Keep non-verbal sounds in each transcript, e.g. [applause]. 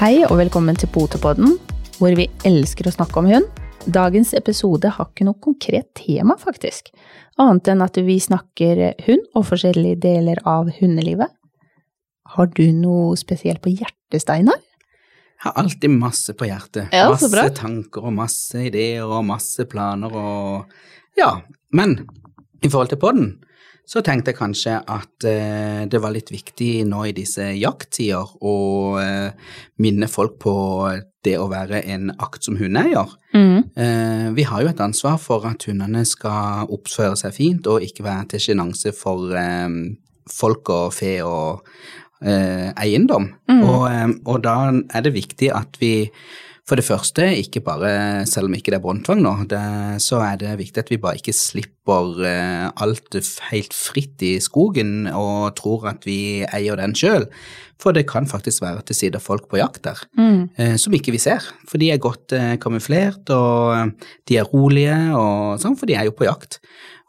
Hei og velkommen til Potepodden, hvor vi elsker å snakke om hund. Dagens episode har ikke noe konkret tema, faktisk, annet enn at vi snakker hund og forskjellige deler av hundelivet. Har du noe spesielt på hjertet, Steinar? Jeg har alltid masse på hjertet. Ja, så bra. masse tanker og masse ideer og masse planer og Ja, men i forhold til podden så tenkte jeg kanskje at eh, det var litt viktig nå i disse jakttider å eh, minne folk på det å være en aktsom hundeeier. Mm. Eh, vi har jo et ansvar for at hundene skal oppføre seg fint og ikke være til sjenanse for eh, folk og fe og eh, eiendom. Mm. Og, eh, og da er det viktig at vi for det første, ikke bare, selv om ikke det er båndtvang nå, det, så er det viktig at vi bare ikke slipper eh, alt helt fritt i skogen og tror at vi eier den sjøl. For det kan faktisk være at det sitter folk på jakt der Mm. eh, som ikke vi ser. For de er godt eh, kamuflert, og de er rolige, og sånn, for de er jo på jakt.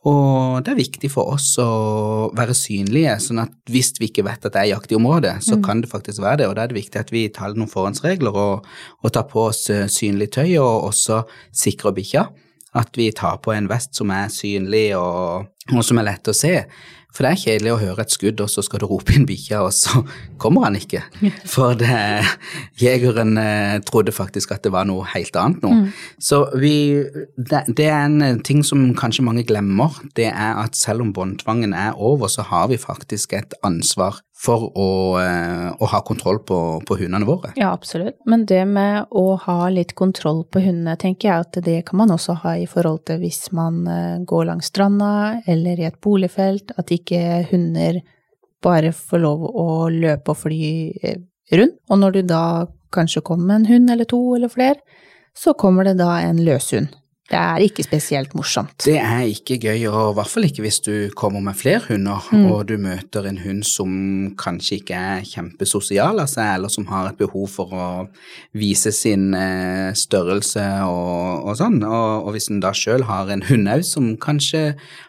Og det er viktig for oss å være synlige, sånn at hvis vi ikke vet at det er jakt i området, så Mm. kan det faktisk være det. Og da er det viktig at vi tar noen forhåndsregler og, og tar på oss eh, synlig tøy, og også sikrer bikkja. At vi tar på en vest som er synlig og, og som er lett å se. For det er kjedelig å høre et skudd, og så skal du rope inn bikkja, og så kommer han ikke. For det, jegeren eh, trodde faktisk at det var noe helt annet nå. Så vi, det, det er en eh, ting som kanskje mange glemmer, det er at selv om båndtvangen er over, så har vi faktisk et ansvar for å, eh, å ha kontroll på, på hundene våre. Ja, absolutt. Men det med å ha litt kontroll på hundene, tenker jeg at det kan man også ha i forhold til hvis man eh, går langs stranda eller i et boligfelt, at ikke hunder bare får lov å løpe og fly eh, rundt. Og når du da kanskje kommer med en hund eller to eller flere, så kommer det da en løshund. Det er ikke spesielt morsomt. Det er ikke gøy, og i hvert fall ikke hvis du kommer med flere hunder, Mm. og du møter en hund som kanskje ikke er kjempesosial av seg, eller som har et behov for å vise sin eh, størrelse og, og sånn. Og, og hvis en da sjøl har en hund òg som kanskje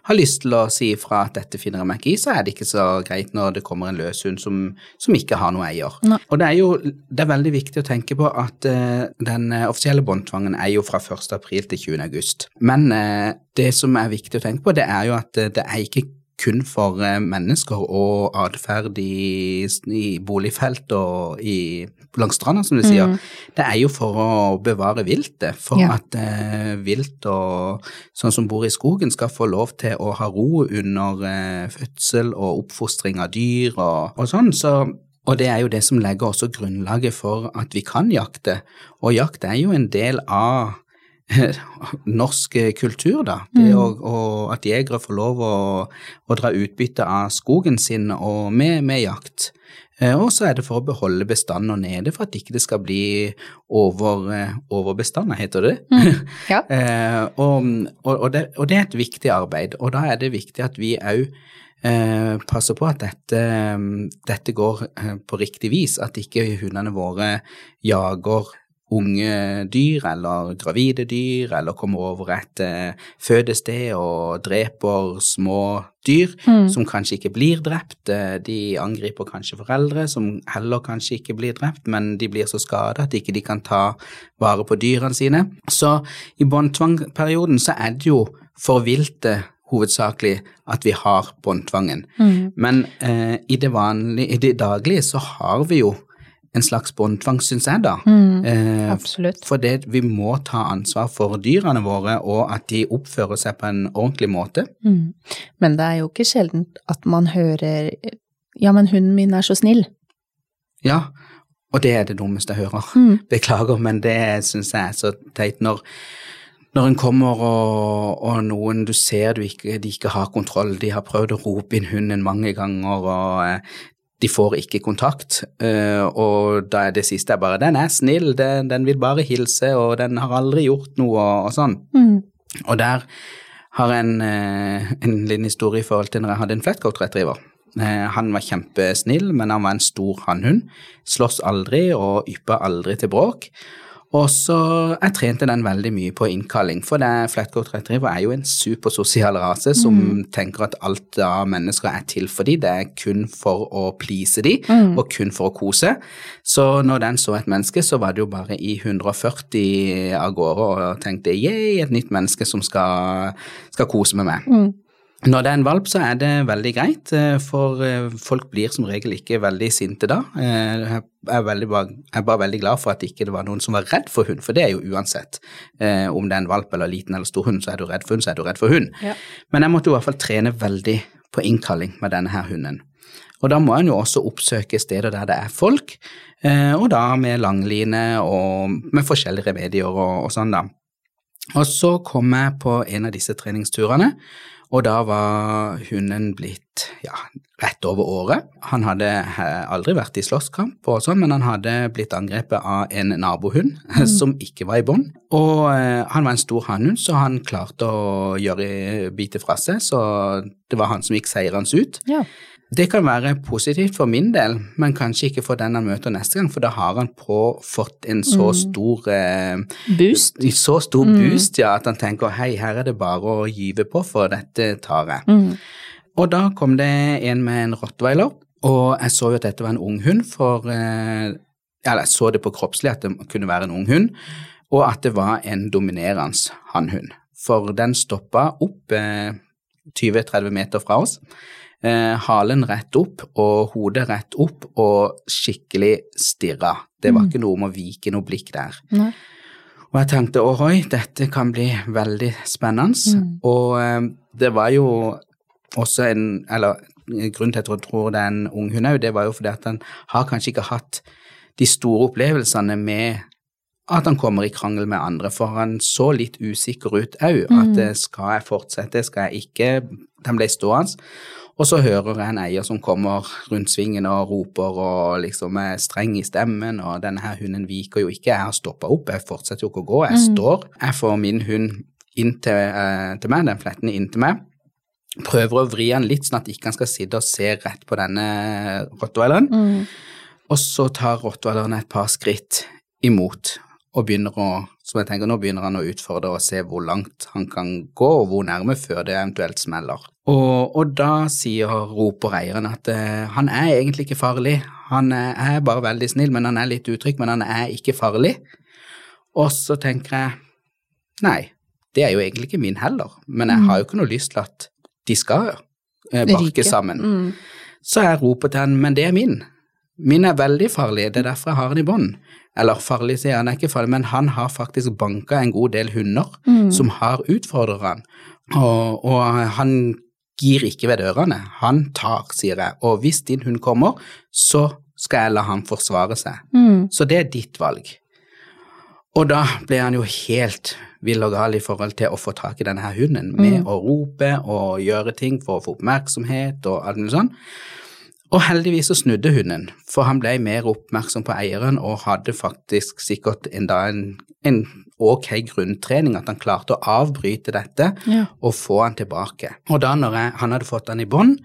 har lyst til å si ifra at dette finner jeg meg ikke i, så er det ikke så greit når det kommer en løs hund som, som ikke har noe eier. Nei. Og det er jo det er veldig viktig å tenke på at eh, den eh, offisielle båndtvangen er jo fra 1. april til 20. august. Men eh, det som er viktig å tenke på, det er jo at eh, det er ikke kun for eh, mennesker og atferd i, i boligfelt og i, langs stranda, som du sier. Det er jo for å bevare viltet, for Ja. at eh, vilt og sånn som bor i skogen skal få lov til å ha ro under eh, fødsel og oppfostring av dyr og, og sånn. Så og det er jo det som legger også grunnlaget for at vi kan jakte. Og jakt er jo en del av [laughs] norsk kultur, da. Det Mm. å, og at jegere får lov å, å dra utbytte av skogen sin og med, med jakt. Eh, Og så er det for å beholde bestander nede, for at ikke det skal bli over, eh, overbestander, heter det. [laughs] Ja. Eh, og, og, og, det, og det er et viktig arbeid, og da er det viktig at vi òg eh, passer på at dette, dette går på riktig vis, at ikke hundene våre jager unge dyr eller gravide dyr, eller kommer over et eh, fødested og dreper små dyr Mm. som kanskje ikke blir drept. Eh, De angriper kanskje foreldre som heller kanskje ikke blir drept, men de blir så skada at ikke de kan ta vare på dyrene sine. Så i båndtvangperioden så er det jo for viltet hovedsakelig at vi har båndtvangen. Mm. Men eh, i det vanlige, i det daglige så har vi jo en slags båndtvang, syns jeg da. Mm. Eh, for det, vi må ta ansvar for dyrene våre, og at de oppfører seg på en ordentlig måte. Mm. Men det er jo ikke sjelden at man hører Ja, men hunden min er så snill. Ja, og det er det dummeste jeg hører. Mm. [laughs] Beklager, men det syns jeg er så teit når når en kommer og, og noen du ser du ikke, de ikke har kontroll, de har prøvd å rope inn hunden mange ganger, og eh, de får ikke kontakt. eh, og da er det siste er bare 'den er snill, den, den vil bare hilse, og den har aldri gjort noe', og, og sånn. Mm. Og der har jeg en, eh, en liten historie i forhold til når jeg hadde en flatcoat retriever. Eh, Han var kjempesnill, men han var en stor hannhund. Slåss aldri og yppa aldri til bråk. Og så jeg trente den veldig mye på innkalling, for det Flatcoat Retriever er jo en supersosial rase som Mm. tenker at alt av mennesker er til for dem, det er kun for å please dem, Mm. og kun for å kose. Så når den så et menneske, så var det jo bare i 140 av gårde og tenkte yeah, et nytt menneske som skal, skal kose med meg. Mm. Når det er en valp, så er det veldig greit, eh, for eh, folk blir som regel ikke veldig sinte da. Eh, Jeg er, veldig, bare- jeg er bare veldig glad for at ikke det var noen som var redd for hund, for det er jo uansett. Eh, Om det er en valp eller liten eller stor hund, så er du redd for hund, så er du redd for hund. Ja. Men jeg måtte i hvert fall trene veldig på innkalling med denne her hunden. Og da må en jo også oppsøke steder der det er folk, eh, og da med langline og med forskjellige remedier og, og sånn, da. Og så kom jeg på en av disse treningsturene, og da var hunden blitt ja, rett over året. Han hadde aldri vært i slåsskamp og sånn, men han hadde blitt angrepet av en nabohund [laughs] som ikke var i bånd. Og eh, han var en stor hannhund, så han klarte å gjøre bite fra seg, så det var han som gikk seirende ut. Ja. Det kan være positivt for min del, men kanskje ikke for den han møter neste gang, for da har han på fått en så stor mm. Boost. så stor boost ja, at han tenker hei, her er det bare å gyve på, for dette tar jeg. Mm. Og da kom det en med en rottweiler, og jeg så jo at dette var en ung hund, for eh, Eller jeg så det på kroppslig at det kunne være en ung hund, og at det var en dominerende hannhund. For den stoppa opp eh, 20-30 meter fra oss. Eh, halen rett opp og hodet rett opp og skikkelig stirra. Det var ikke noe om å vike noe blikk der. Nei. Og jeg tenkte ohoi, dette kan bli veldig spennende. Og eh, det var jo også en Eller grunnen til at jeg tror det er en ung hund òg, det var jo fordi at han har kanskje ikke hatt de store opplevelsene med at han kommer i krangel med andre, for han så litt usikker ut òg. At eh, skal jeg fortsette, skal jeg ikke? Den ble stående. Og så hører jeg en eier som kommer rundt svingen og roper og liksom er streng i stemmen, og denne her hunden viker jo ikke. Jeg har stoppa opp, jeg fortsetter jo ikke å gå, jeg står. Jeg får min hund inn til, eh, til meg, den fletten inn til meg. Prøver å vri han litt, sånn at ikke han skal sitte og se rett på denne rottweileren. Mm. Og så tar rottweileren et par skritt imot og begynner å som jeg tenker, Nå begynner han å utfordre og se hvor langt han kan gå, og hvor nærme før det eventuelt smeller. Og, og da sier, roper eieren at uh, han er egentlig ikke farlig, han er, er bare veldig snill, men han er litt utrygg, men han er ikke farlig. Og så tenker jeg nei, det er jo egentlig ikke min heller, men jeg har jo ikke noe lyst til at de skal uh, barke sammen. Mm. Så jeg roper til han, men det er min. Min er veldig farlig, det er derfor jeg har den i bånd. Eller farlig, sier han, er ikke farlig, men han har faktisk banka en god del hunder som har utfordret han. Og, og han gir ikke ved dørene, han tar, sier jeg. Og hvis din hund kommer, så skal jeg la han forsvare seg. Mm. Så det er ditt valg. Og da ble han jo helt vill og gal i forhold til å få tak i denne hunden, med å rope og gjøre ting for å få oppmerksomhet og alt mulig sånn. Og heldigvis så snudde hunden, for han ble mer oppmerksom på eieren og hadde faktisk sikkert enda en, en ok grunntrening, at han klarte å avbryte dette Ja. og få han tilbake. Og da når jeg, han hadde fått han i bånd,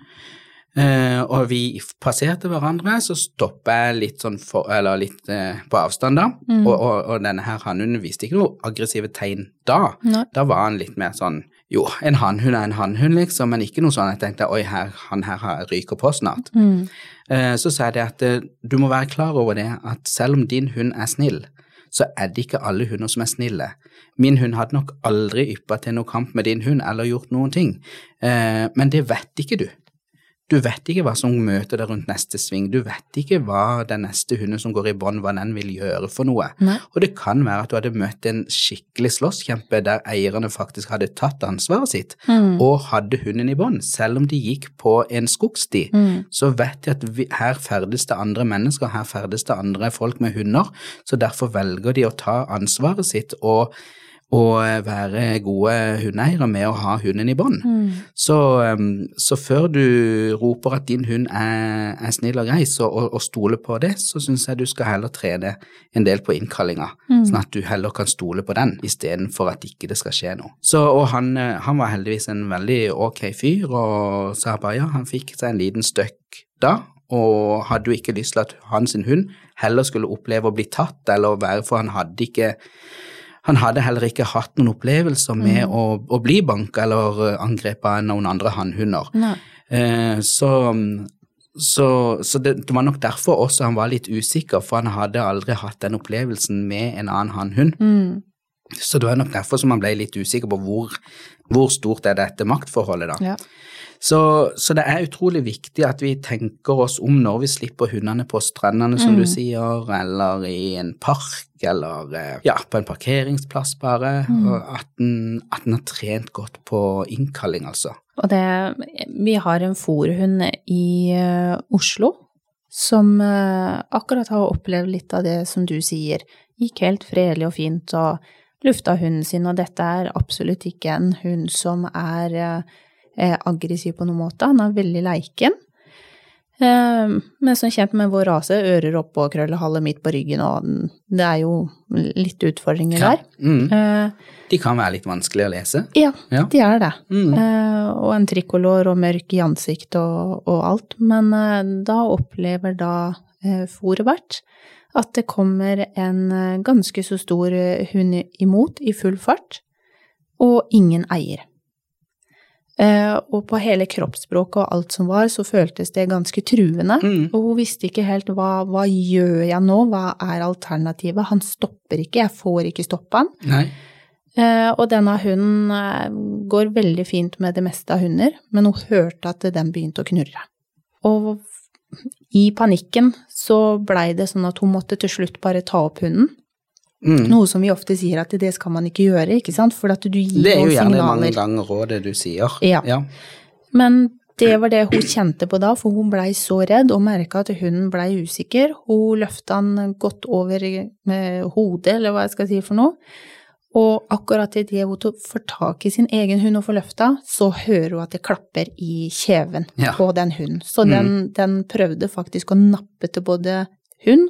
eh, og vi passerte hverandre, så stoppa jeg litt sånn for, eller litt eh, på avstand da, og, og, og denne her hannhunden viste ikke noe aggressive tegn da. Nei. Da var han litt mer sånn jo, en hannhund er en hannhund, liksom, men ikke noe sånn jeg tenkte oi, her, han her ryker på snart. Mm. Eh, så sa jeg det at eh, du må være klar over det at selv om din hund er snill, så er det ikke alle hunder som er snille. Min hund hadde nok aldri yppa til noe kamp med din hund eller gjort noen ting, eh, men det vet ikke du. Du vet ikke hva som møter deg rundt neste sving, du vet ikke hva den neste hunden som går i bånd, hva den vil gjøre for noe. Nei. Og det kan være at du hadde møtt en skikkelig slåsskjempe der eierne faktisk hadde tatt ansvaret sitt Mm. og hadde hunden i bånd. Selv om de gikk på en skogsti, Mm. så vet de at vi, her ferdes det andre mennesker, her ferdes det andre folk med hunder, så derfor velger de å ta ansvaret sitt og, og være gode hundeeiere med å ha hunden i bånd. Mm. Så, um, så før du roper at din hund er, er snill og grei, så, og, og stoler på det, så syns jeg du skal heller trene en del på innkallinga, sånn at du heller kan stole på den, istedenfor at ikke det skal skje noe. Så, og han, eh, han var heldigvis en veldig ok fyr, og sa bare ja, han fikk seg en liten støkk da, og hadde jo ikke lyst til at hans hund heller skulle oppleve å bli tatt, eller være, for han hadde ikke han hadde heller ikke hatt noen opplevelser med Mm. å, å bli banka eller eh, angrepet av noen andre hannhunder. Eh, så så, så det, det var nok derfor også han var litt usikker, for han hadde aldri hatt den opplevelsen med en annen hannhund. Mm. Så det var nok derfor som han ble litt usikker på hvor, hvor stort er dette maktforholdet, da. Ja. Så, så det er utrolig viktig at vi tenker oss om når vi slipper hundene på strendene, som Mm. du sier, eller i en park, eller eh, ja, på en parkeringsplass bare, Mm. at den, at den har trent godt på innkalling, altså. Og det Vi har en fòrhund i uh, Oslo som uh, akkurat har opplevd litt av det som du sier. Gikk helt fredelig og fint og lufta hunden sin, og dette er absolutt ikke en hund som er eh, aggressiv på noen måte. Han er veldig leiken. Eh, men som kjent med vår rase, ører oppå og krøllehale midt på ryggen, og det er jo litt utfordringer der. Mm. Eh, De kan være litt vanskelig å lese. ja, Ja. de er det. Mm. Eh, og en trikolor og mørk i ansikt og, og alt. Men eh, da opplever da fòret at det kommer en eh, ganske så stor eh, hund imot i full fart, og ingen eier. Eh, og på hele kroppsspråket og alt som var, så føltes det ganske truende. Mm. Og hun visste ikke helt hva, hva gjør jeg nå, hva er alternativet? Han stopper ikke, jeg får ikke stoppe han. Nei. Eh, og denne hunden eh, går veldig fint med det meste av hunder, men hun hørte at den begynte å knurre. Og i panikken så blei det sånn at hun måtte til slutt bare ta opp hunden. Mm. Noe som vi ofte sier at det skal man ikke gjøre, ikke sant, for at du gir signaler. Det er jo gjerne mange ganger rådet du sier. Ja. ja. Men det var det hun kjente på da, for hun blei så redd og merka at hunden blei usikker. Hun løfta han godt over med hodet, eller hva jeg skal si for noe. Og akkurat idet hun får tak i sin egen hund og får løfta, så hører hun at det klapper i kjeven Ja. på den hunden. Så Mm. den, den prøvde faktisk å nappe til både hund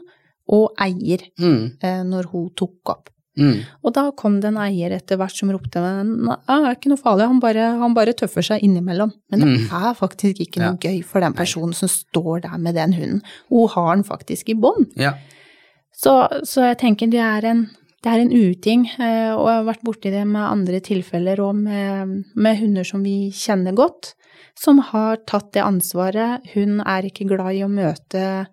og eier Mm. eh, når hun tok opp. Mm. Og da kom det en eier etter hvert som ropte at det er ikke noe farlig, han bare, han bare tøffer seg innimellom. Men det Mm. er faktisk ikke noe gøy for den personen som står der med den hunden. Hun har den faktisk i bånd. Ja. Så, så jeg tenker det er en, det er en uting, eh, og jeg har vært borti det med andre tilfeller og med, med hunder som vi kjenner godt, som har tatt det ansvaret. Hun er ikke glad i å møte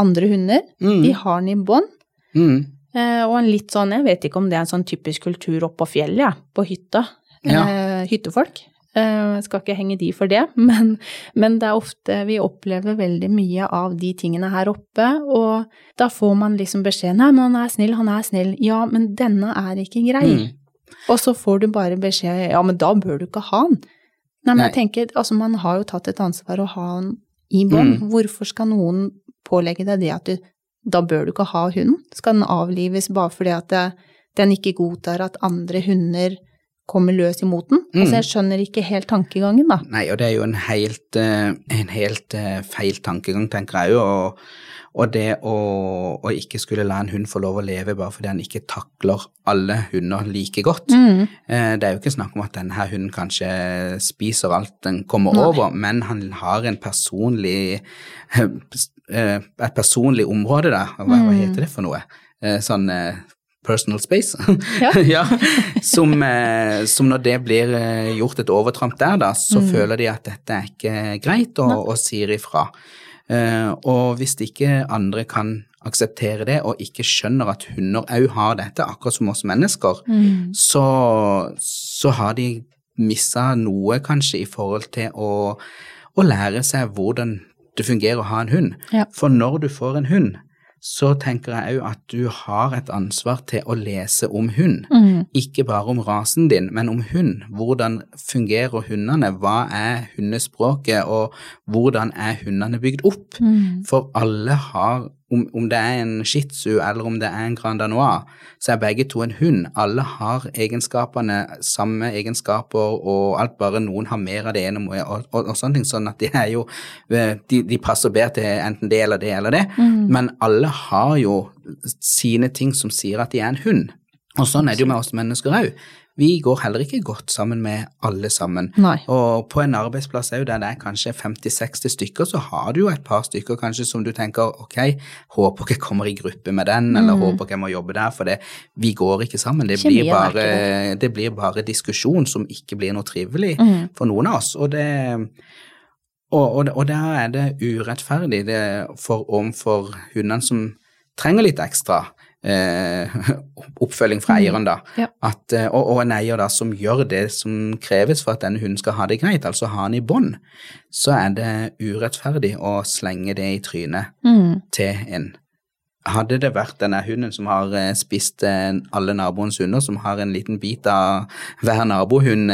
andre hunder. Mm. De har den i bånd. Mm. Eh, og en litt sånn, jeg vet ikke om det er en sånn typisk kultur oppå fjellet, ja, på hytta. Ja. Eh, hyttefolk. Eh, jeg skal ikke henge de for det, [laughs] men, men det er ofte vi opplever veldig mye av de tingene her oppe, og da får man liksom beskjed nei, men han er snill, han er snill. Ja, men denne er ikke grei. Mm. Og så får du bare beskjed ja, men da bør du ikke ha han. Nei, men Nei. jeg tenker, altså man har jo tatt et ansvar å ha han i bånd. Mm. Hvorfor skal noen pålegge deg det at du, da bør du ikke ha hunden? Skal den avlives bare fordi at det, den ikke godtar at andre hunder kommer løs imot den? Mm. Altså jeg skjønner ikke helt tankegangen da. Nei, og det er jo en helt, eh, en helt eh, feil tankegang, tenker jeg jo. Og, og det å, å ikke skulle la en hund få lov å leve bare fordi han ikke takler alle hunder like godt. Mm. Eh, Det er jo ikke snakk om at denne hunden kanskje spiser alt den kommer Nei. over, men han har en personlig eh, et personlig område da. Hva, hva Mm. heter det for noe? Eh, Sånn eh, personal space. [laughs] Ja. [laughs] ja. [laughs] Som, eh, som når det blir eh, gjort et overtramp der, da, så Mm. føler de at dette er ikke greit, og, og sier ifra. Eh, og hvis ikke andre kan akseptere det, og ikke skjønner at hunder òg har dette, akkurat som oss mennesker, Mm. så, så har de missa noe kanskje i forhold til å, å lære seg hvordan det fungerer å ha en hund. Ja. For når du får en hund, så tenker jeg òg at du har et ansvar til å lese om hund. Mm. Ikke bare om rasen din, men om hund. Hvordan fungerer hundene? Hva er hundespråket, og hvordan er hundene bygd opp? Mm. For alle har, om, om det er en shih tzu eller om det er en grand danois, så er begge to en hund. Alle har egenskapene, samme egenskaper, og alt bare noen har mer av det ene og, og, og, og sånne ting. Sånn at de er jo De, de passer bedre til enten det eller det eller det. Mm. Men alle har jo sine ting som sier at de er en hund. Og sånn er det jo med oss mennesker òg. Vi går heller ikke godt sammen med alle sammen. Nei. Og på en arbeidsplass òg der det er kanskje 50-60 stykker, så har du jo et par stykker kanskje som du tenker ok, håper jeg kommer i gruppe med den, eller Mm. håper jeg må jobbe der, for det, vi går ikke sammen. Det blir, er bare, det blir bare diskusjon som ikke blir noe trivelig Mm. for noen av oss. Og det og, og, og der er det urettferdig det for overfor hundene som trenger litt ekstra eh, [laughs] oppfølging fra eieren, da. Ja. At, eh, og, og en eier da som gjør det som kreves for at denne hunden skal ha det greit, altså ha den i bånd, så er det urettferdig å slenge det i trynet Mm. til en. Hadde det vært denne hunden som har eh, spist eh, alle naboens hunder, som har en liten bit av hver nabohund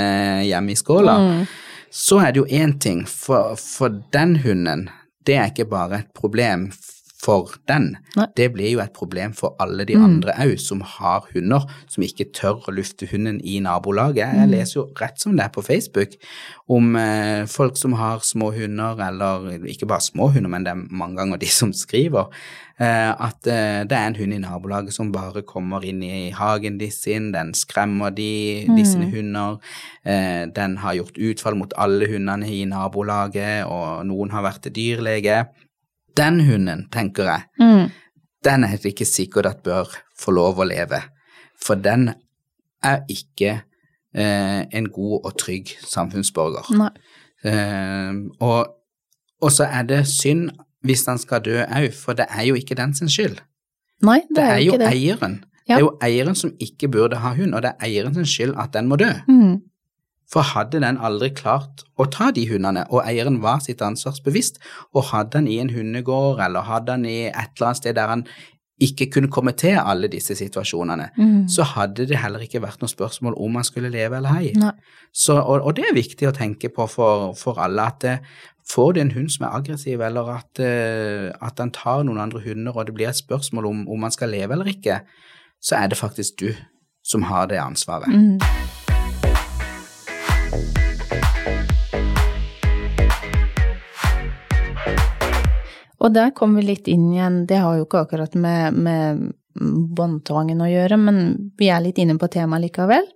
hjemme i skåla, Mm. så er det jo én ting, for, for den hunden, det er ikke bare et problem for den, Nei. det blir jo et problem for alle de Mm. andre òg som har hunder, som ikke tør å lufte hunden i nabolaget. Jeg Mm. leser jo rett som det er på Facebook om eh, folk som har små hunder, eller ikke bare små hunder, men det er mange ganger de som skriver, eh, at eh, det er en hund i nabolaget som bare kommer inn i hagen de sin, den skremmer de, de sine hunder, eh, den har gjort utfall mot alle hundene i nabolaget, og noen har vært dyrlege. Den hunden, tenker jeg, Mm. den er det ikke sikkert at bør få lov å leve, for den er ikke eh, en god og trygg samfunnsborger. Eh, og, og så er det synd hvis han skal dø òg, for det er jo ikke den sin skyld. Nei, det, Det er jo det. eieren. Det er jo eieren som ikke burde ha hund, og det er eieren sin skyld at den må dø. Mm. For hadde den aldri klart å ta de hundene, og eieren var sitt ansvarsbevisst, og hadde han i en hundegård, eller hadde han i et eller annet sted der han ikke kunne komme til alle disse situasjonene, Mm. så hadde det heller ikke vært noe spørsmål om han skulle leve eller ei. Så, og, og det er viktig å tenke på for, for alle, at det, får du en hund som er aggressiv, eller at, eh, at han tar noen andre hunder, og det blir et spørsmål om, om han skal leve eller ikke, så er det faktisk du som har det ansvaret. Mm. Og der kom vi litt inn igjen, det har jo ikke akkurat med, med båndtvangen å gjøre, men vi er litt inne på temaet likevel.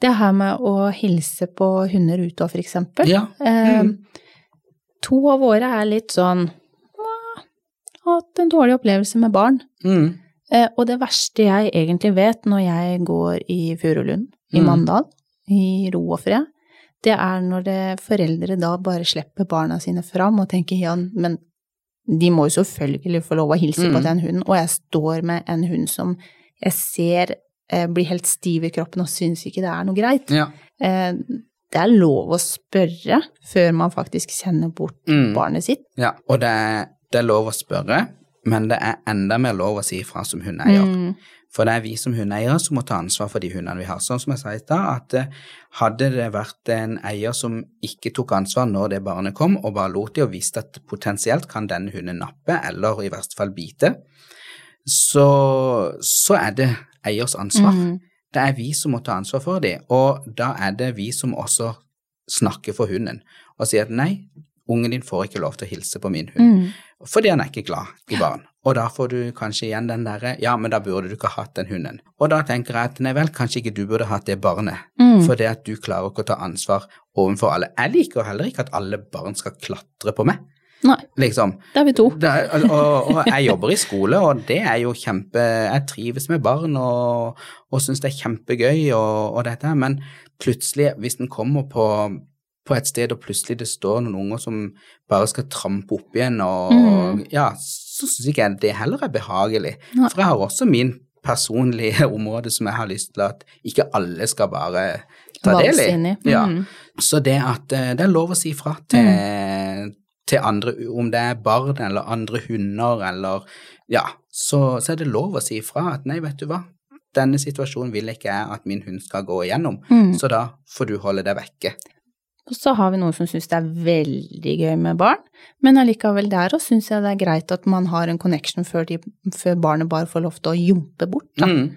Det her med å hilse på hunder ute og for eksempel. Ja. Eh, Mm. To av våre er litt sånn «Åh, hatt en dårlig opplevelse med barn. Mm. Eh, og det verste jeg egentlig vet når jeg går i Furulund, i Mm. Mandal, i ro og fred, det er når det, foreldre da bare slipper barna sine fram og tenker ja, men de må jo selvfølgelig få lov å hilse på Mm. den hunden, og jeg står med en hund som jeg ser eh, blir helt stiv i kroppen og syns ikke det er noe greit. Ja. Eh, det er lov å spørre før man faktisk kjenner bort Mm. barnet sitt. ja. Og det er, det er lov å spørre, men det er enda mer lov å si ifra som hundeeier. Mm. For det er vi som hundeeiere som må ta ansvar for de hundene vi har. Sånn som jeg sa i stad, at eh, hadde det vært en eier som ikke tok ansvar når det barnet kom, og bare lot de og visste at potensielt kan denne hunden nappe, eller i verste fall bite, så, så er det eiers ansvar. Mm. Det er vi som må ta ansvar for dem, og da er det vi som også snakker for hunden og sier at nei, ungen din får ikke lov til å hilse på min hund, Mm. fordi han er ikke glad i barn. Og da får du kanskje igjen den derre ja, men da burde du ikke hatt den hunden. Og da tenker jeg at nei vel, kanskje ikke du burde hatt det barnet, Mm. for det at du klarer ikke å ta ansvar overfor alle. Jeg liker heller ikke at alle barn skal klatre på meg, Nei, liksom. da er vi to. Er, og, og jeg jobber i skole, og det er jo kjempe Jeg trives med barn og, og syns det er kjempegøy og, og dette men plutselig, hvis den kommer på, på et sted og plutselig det står noen unger som bare skal trampe opp igjen, og Mm. ja, så syns ikke jeg det heller er behagelig. Nei. For jeg har også min personlige [laughs] område som jeg har lyst til at ikke alle skal bare ta del i. Mm. Ja. Mm. Så det at eh, det er lov å si fra til, til andre, om det er barn eller andre hunder eller Ja, så, så er det lov å si fra at nei, vet du hva, denne situasjonen vil ikke jeg at min hund skal gå igjennom, Mm. så da får du holde deg vekke. Og så har vi noen som syns det er veldig gøy med barn, men allikevel der òg syns jeg det er greit at man har en connection før, de, før barnet bare får lov til å jumpe bort, da. Mm.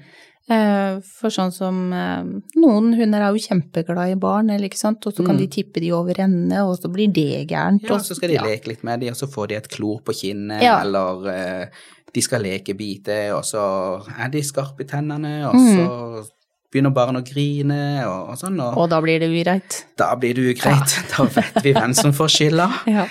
Eh, For sånn som eh, noen hunder er jo kjempeglad i barn, eller ikke sant, og så kan Mm. de tippe de over ende, og så blir det gærent. Ja, og så skal de ja. leke litt med dem, og så får de et klor på kinnet, Ja. eller eh, de skal leke bite, og så er de skarpe i tennene, og Mm. Begynner barn å grine og, og sånn, og, Og da blir det ugreit. da blir det ugreit. Da vet vi hvem som får skylda, [laughs] Ja.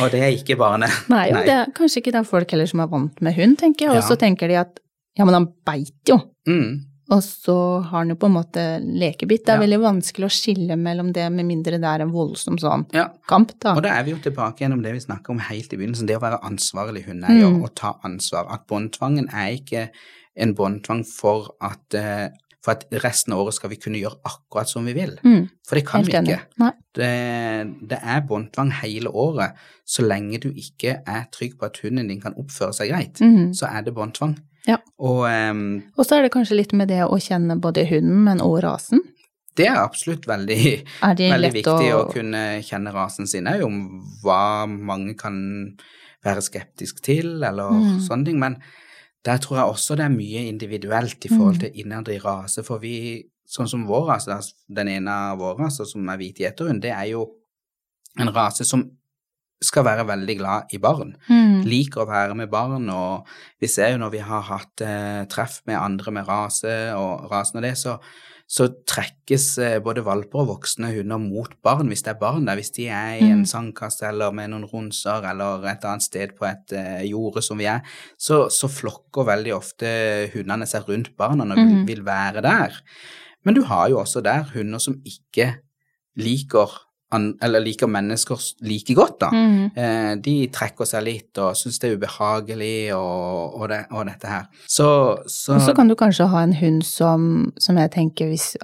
og det er ikke barnet. Nei, Nei. det er kanskje ikke det er folk heller som er vant med hund, tenker jeg. Og Ja. så tenker de at ja, men han beit jo. Mm, Og så har han jo på en måte lekebitt. Det er Ja. veldig vanskelig å skille mellom det, med mindre det er en voldsom sånn ja. kamp, da. Og da er vi jo tilbake gjennom det vi snakka om helt i begynnelsen, det å være ansvarlig hundeeier Mm. og ta ansvar. At båndtvangen er ikke en båndtvang for at, eh, for at resten av året skal vi kunne gjøre akkurat som vi vil. Mm, For det kan helt vi ikke. Det, det er båndtvang hele året. Så lenge du ikke er trygg på at hunden din kan oppføre seg greit, mm. så er det båndtvang. Ja. Og um, Og så er det kanskje litt med det å kjenne både hunden, men også rasen. det er absolutt veldig, Er veldig viktig å... å kunne kjenne rasen sin òg, om hva mange kan være skeptisk til, eller Mm. sånne ting. Men der tror jeg også det er mye individuelt i forhold Mm. til innad i rase. For vi, sånn som vår rase, altså den ene av våre raser som er hvit gjeterhund, det er jo en rase som skal være veldig glad i barn. Mm. Liker å være med barn, og vi ser jo når vi har hatt eh, treff med andre med rase og rasen og det, så, så trekkes eh, både valper og voksne hunder mot barn hvis det er barn der. Hvis de er i en Mm. sandkasse eller med noen runser eller et annet sted på et eh, jorde som vi er, så, så flokker veldig ofte hundene seg rundt barna og vil, Mhm. vil være der. Men du har jo også der hunder som ikke liker, eller liker mennesker like godt, da. Mm. Eh, de trekker seg litt og syns det er ubehagelig og, og, det, og dette her. Så, så, Og så kan du kanskje ha en hund som, som jeg tenker hvis,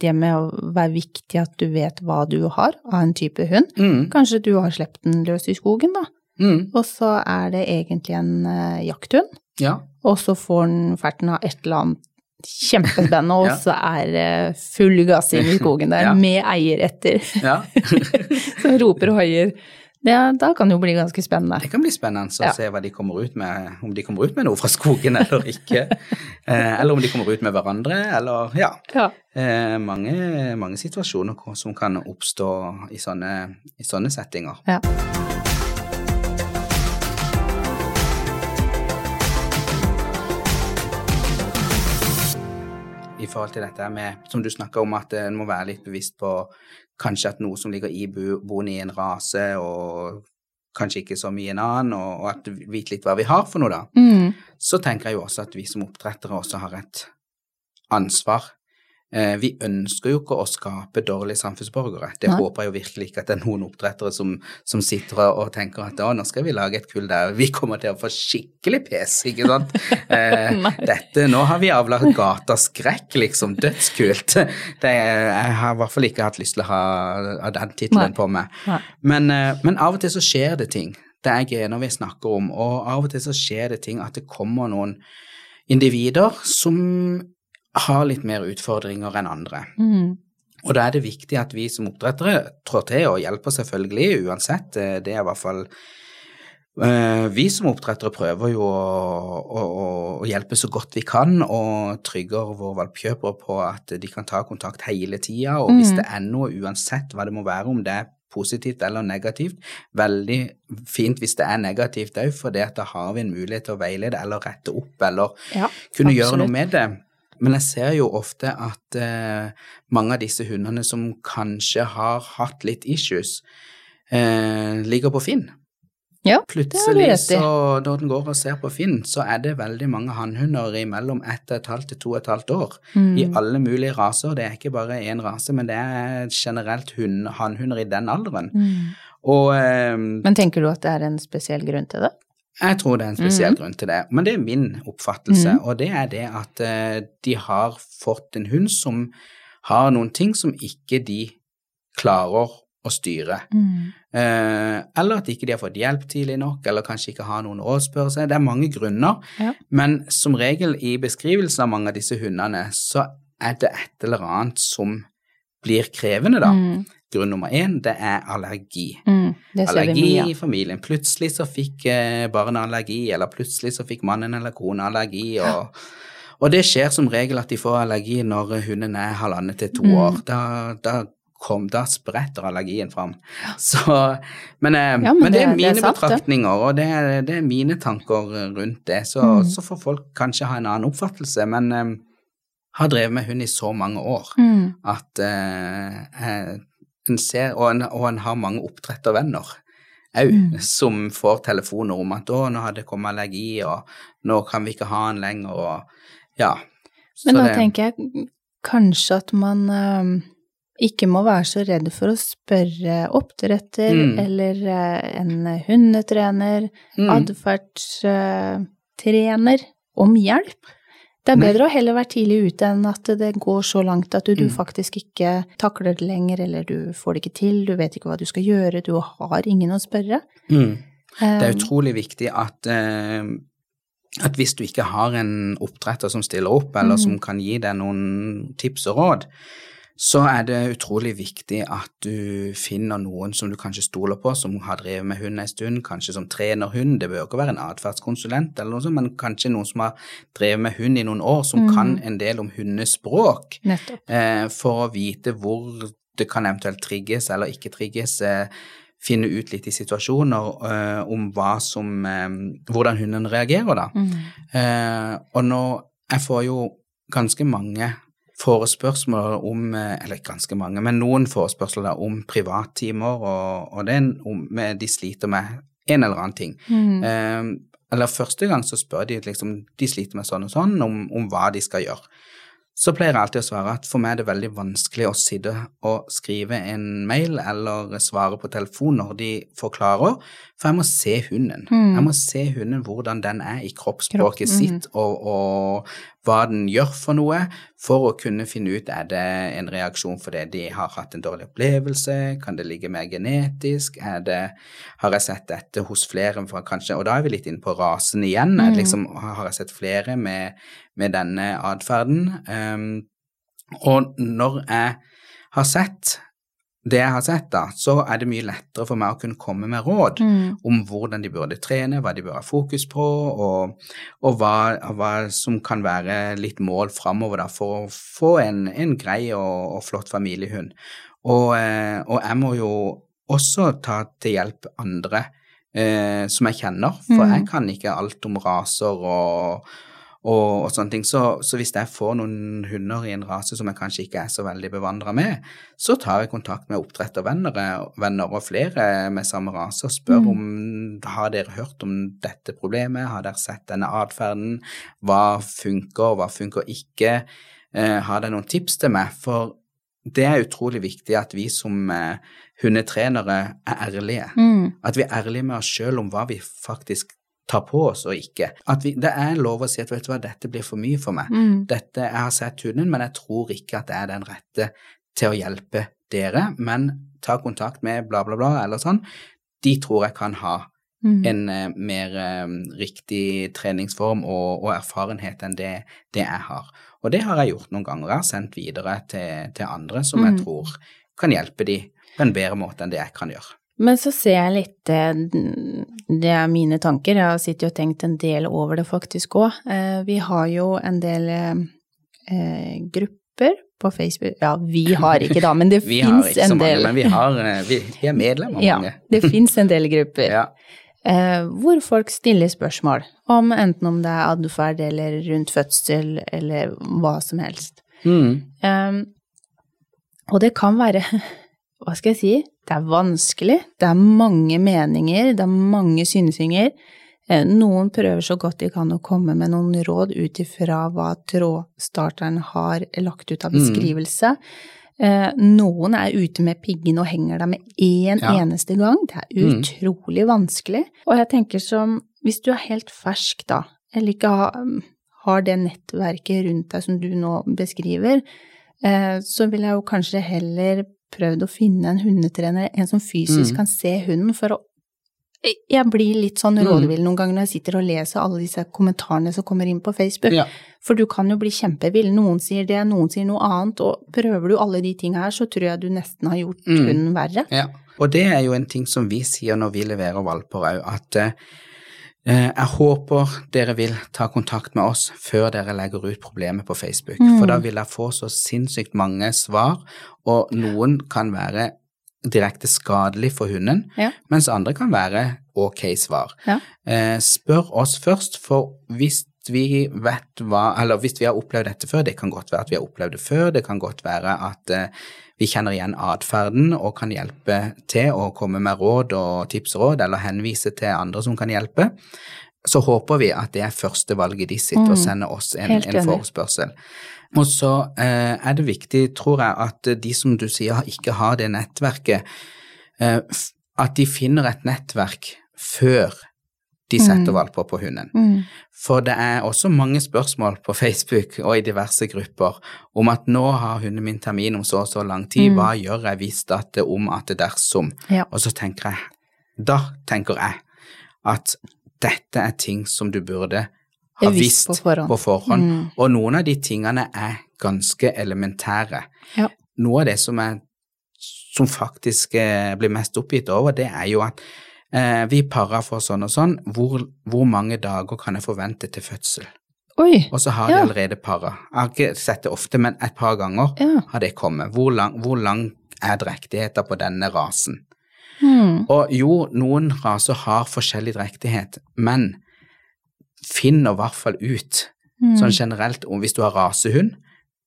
Det med å være viktig at du vet hva du har av en type hund. mm, Kanskje du har sluppet den løs i skogen, da. mm, Og så er det egentlig en uh, jakthund. Ja. Og så får den ferten av et eller annet kjempespennende, og så er full gass inn i [laughs] skogen der med eier etter, ja. [laughs] som roper og hoier. Ja, da kan det jo bli ganske spennende. Det kan bli spennende å Ja. se hva de kommer ut med, om de kommer ut med noe fra skogen eller ikke. [laughs] Eh, eller om de kommer ut med hverandre, eller ja. Ja. Eh, mange, mange situasjoner som kan oppstå i sånne, i sånne settinger. Ja. I forhold til dette med, som du snakker om, at en må være litt bevisst på kanskje at noe som ligger i boende i en rase, og kanskje ikke så mye en annen, og, og at vi vet litt hva vi har for noe, da. Mm. Så tenker jeg jo også at vi som oppdrettere også har et ansvar. Eh, vi ønsker jo ikke å skape dårlige samfunnsborgere. Det Nei. håper jeg jo virkelig ikke at det er noen oppdrettere som, som sitter og, tenker at å, nå skal vi lage et kull der vi kommer til å få skikkelig pes, ikke sant. [laughs] Eh, dette, nå har vi avla gata skrekk, liksom. Dødskult. [laughs] Det, jeg har i hvert fall ikke hatt lyst til å ha, ha den tittelen på meg. Men, eh, men av og til så skjer det ting. Det er gener vi snakker om, og av og til så skjer det ting at det kommer noen individer som har litt mer utfordringer enn andre. Mm. Og da er det viktig at vi som oppdrettere trår til og hjelper selvfølgelig, uansett. Eh, Det er i hvert fall eh, Vi som oppdrettere prøver jo å, å, å hjelpe så godt vi kan, og trygger våre valpkjøpere på at de kan ta kontakt hele tida. Og hvis Mhm. det er noe, uansett hva det må være, om det er positivt eller negativt, veldig fint hvis det er negativt òg, for da har vi en mulighet til å veilede eller rette opp eller Ja, kunne gjøre noe med det. Men jeg ser jo ofte at eh, mange av disse hundene som kanskje har hatt litt issues, eh, ligger på Finn. Ja, det Plutselig, rett i. så når den går og ser på Finn, så er det veldig mange hannhunder i mellom ett og et halvt til to og et halvt år. Mm. I alle mulige raser. Det er ikke bare én rase, men det er generelt hund, hannhunder i den alderen. Mm. Og eh, Men tenker du at det er en spesiell grunn til det? Jeg tror det er en spesiell mm. grunn til det, men det er min oppfattelse, Mm. og det er det at eh, de har fått en hund som har noen ting som ikke de klarer å styre. Mm. Eller at ikke de har fått hjelp tidlig nok, eller kanskje ikke har noen å rådspørre seg. Det er mange grunner, Ja. men som regel i beskrivelsen av mange av disse hundene, så er det et eller annet som blir krevende, da. Mm. Grunn nummer én, det er allergi Mm. Det allergi i familien. Plutselig så fikk barna allergi, eller plutselig så fikk mannen eller kona allergi. Og, og det skjer som regel at de får allergi når hunden er halvannet til to Mm. år. Da, da, kom, da spretter allergien fram. Så, men, eh, Ja, men men, det, er mine det er sant, betraktninger, og det er, det er mine tanker rundt det. Så, Mm. så får folk kanskje ha en annen oppfattelse, men um, har drevet med hund i så mange år Mm. at eh, en ser, og en, og en har mange oppdrettervenner òg, Mm. som får telefoner om at 'å, nå har det kommet allergi, og nå kan vi ikke ha den lenger', og ja. Men Så da det- tenker jeg kanskje at man øh, ikke må være så redd for å spørre oppdretter Mm. eller øh, en hundetrener, Mm. atferdstrener, om hjelp. Det er bedre å heller være tidlig ute enn at det går så langt at du, du Mm. faktisk ikke takler det lenger, eller du får det ikke til, du vet ikke hva du skal gjøre, du har ingen å spørre. Mm. Det er Eh, utrolig viktig at, eh, at hvis du ikke har en oppdretter som stiller opp, eller Mm. som kan gi deg noen tips og råd, så er det utrolig viktig at du finner noen som du kanskje stoler på, som har drevet med hund en stund, kanskje som trener hund. Det bør ikke være en atferdskonsulent, eller noe sånt, men kanskje noen som har drevet med hund i noen år, som Mm. kan en del om hundespråk, eh, for å vite hvor det kan eventuelt trigges eller ikke trigges. Eh, finne ut litt i situasjoner eh, om som, eh, hvordan hunden reagerer, da. Mm. Eh, og nå Jeg får jo ganske mange forespørsler om eh, Eller ganske mange, men noen forespørsler om privattimer, og, og det om de sliter med en eller annen ting. Mm. Eh, eller første gang så spør de liksom De sliter med sånn og sånn, om, om hva de skal gjøre. Så pleier jeg alltid å svare at for meg er det veldig vanskelig å sitte og skrive en mail eller svare på telefon når de forklarer, for jeg må se hunden. Mm. Jeg må se hunden hvordan den er i kroppsspråket Kropp, mm. sitt, og, og hva den gjør for noe, for å kunne finne ut er det en reaksjon fordi de har hatt en dårlig opplevelse, kan det ligge mer genetisk, er det, har jeg sett dette hos flere, fra kanskje, og da er vi litt inne på rasen igjen, Mm. liksom, har jeg sett flere med, med denne atferden, um, og når jeg har sett det jeg har sett da, så er det mye lettere for meg å kunne komme med råd Mm. om hvordan de burde trene, hva de bør ha fokus på, og, og hva, hva som kan være litt mål framover da, for å få en, en grei og, og flott familiehund. Og, eh, og jeg må jo også ta til hjelp andre eh, som jeg kjenner, for Mm. jeg kan ikke alt om raser og, og, og sånne ting. Så, så hvis jeg får noen hunder i en rase som jeg kanskje ikke er så veldig bevandra med, så tar jeg kontakt med oppdrettervenner venner og flere med samme rase og spør Mm. om har dere hørt om dette problemet, har dere sett denne atferden, hva funker, hva funker ikke, eh, har dere noen tips til meg? For det er utrolig viktig at vi som eh, hundetrenere er ærlige. Mm. At vi er ærlige med oss sjøl om hva vi faktisk tar på oss og ikke. At vi, det er lov å si at vet du hva, dette blir for mye for meg. Mm. Dette, jeg har sett hunden, men jeg tror ikke at det er den rette til å hjelpe dere. Men ta kontakt med bla, bla, bla, eller sånn. De tror jeg kan ha Mm. en uh, mer eh, riktig treningsform og, og erfarenhet enn det, det jeg har. Og det har jeg gjort noen ganger. Jeg har sendt videre til, til andre som jeg Mm. tror kan hjelpe de på en bedre måte enn det jeg kan gjøre. Men så ser jeg litt eh, Det er mine tanker. Jeg har sittet og tenkt en del over det faktisk òg. Vi har jo en del eh, grupper på Facebook Ja, vi har ikke da, men det [laughs] fins en mange, del. men vi, har, eh, vi, vi er medlemmer Ja, mange. det [laughs] fins en del grupper Ja. eh, hvor folk stiller spørsmål om enten om det er adferd eller rundt fødsel eller hva som helst. Mm. Um, og det kan være, [laughs] hva skal jeg si, det er vanskelig, det er mange meninger, det er mange synsinger. Eh, Noen prøver så godt de kan å komme med noen råd ut ifra hva trådstarteren har lagt ut av Mm. beskrivelse. Mm. Noen er ute med piggen og henger der med én Ja. eneste gang. Det er Mm. utrolig vanskelig. Og jeg tenker som, hvis du er helt fersk da, eller ikke har, har det nettverket rundt deg som du nå beskriver, eh, så vil jeg jo kanskje heller prøvd å finne en hundetrener, en som fysisk Mm. kan se hunden, for å Jeg blir litt sånn Mm. rådvill noen ganger når jeg sitter og leser alle disse kommentarene som kommer inn på Facebook. Ja. For du kan jo bli kjempevill. Noen sier det, noen sier noe annet, og prøver du alle de tinga her, så tror jeg du nesten har gjort Mm. hunden verre. Ja, og det er jo en ting som vi sier når vi leverer valper òg, at eh, jeg håper dere vil ta kontakt med oss før dere legger ut problemet på Facebook, Mm. for da vil jeg få så sinnssykt mange svar, og noen kan være direkte skadelig for hunden, Ja. mens andre kan være ok svar. Ja. Eh, spør oss først, for hvis vi vet hva Eller hvis vi har opplevd dette før, det kan godt være at vi har opplevd det før, det kan godt være at eh, vi kjenner igjen atferden og kan hjelpe til å komme med råd og tips og råd, eller henvise til andre som kan hjelpe, så håper vi at det er førstevalget de sitter og Mm. sender oss en, en forespørsel. Og så eh, er det viktig, tror jeg, at de som du sier ikke har det nettverket, eh, at de finner et nettverk før de setter Mm. valper på hunden. Mm. For det er også mange spørsmål på [laughs] Facebook og i diverse grupper om at nå har hunden min termin om så og så lang tid, Mm. hva gjør jeg hvis at det om at det dersom? Ja. Og så tenker jeg, da tenker jeg at dette er ting som du burde ha visst visst på forhånd. på forhånd. Mm. Og noen av de tingene er ganske elementære. Ja. Noe av det som, er, som faktisk eh, blir mest oppgitt over, det er jo at eh, vi parer for sånn og sånn, hvor, hvor mange dager kan jeg forvente til fødsel? Oi. Og så har de Ja. allerede para. Jeg har ikke sett det ofte, men et par ganger Ja. har det kommet. Hvor lang, hvor lang er drektigheten på denne rasen? Hmm. Og jo, noen raser har forskjellig drektighet, men finner i hvert fall ut, hmm. sånn generelt, om hvis du har rasehund,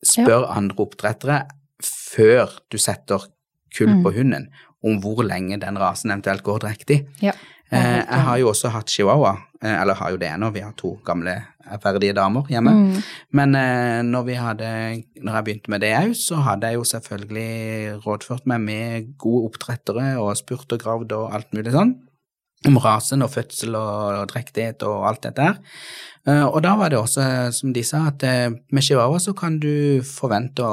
spør andre oppdrettere før du setter kull hmm. på hunden, om hvor lenge den rasen eventuelt går drektig. Ja. Eh, jeg har jo også hatt chihuahua, eh, eller har jo det ennå, vi har to gamle ferdige damer hjemme. Mm. Men eh, når, vi hadde, når jeg begynte med det òg, så hadde jeg jo selvfølgelig rådført meg med gode oppdrettere og spurt og gravd og alt mulig sånn. Om rasen og fødsel og, drektighet og alt dette her. Eh, og da var det også, som de sa, at eh, med chihuahua så kan du forvente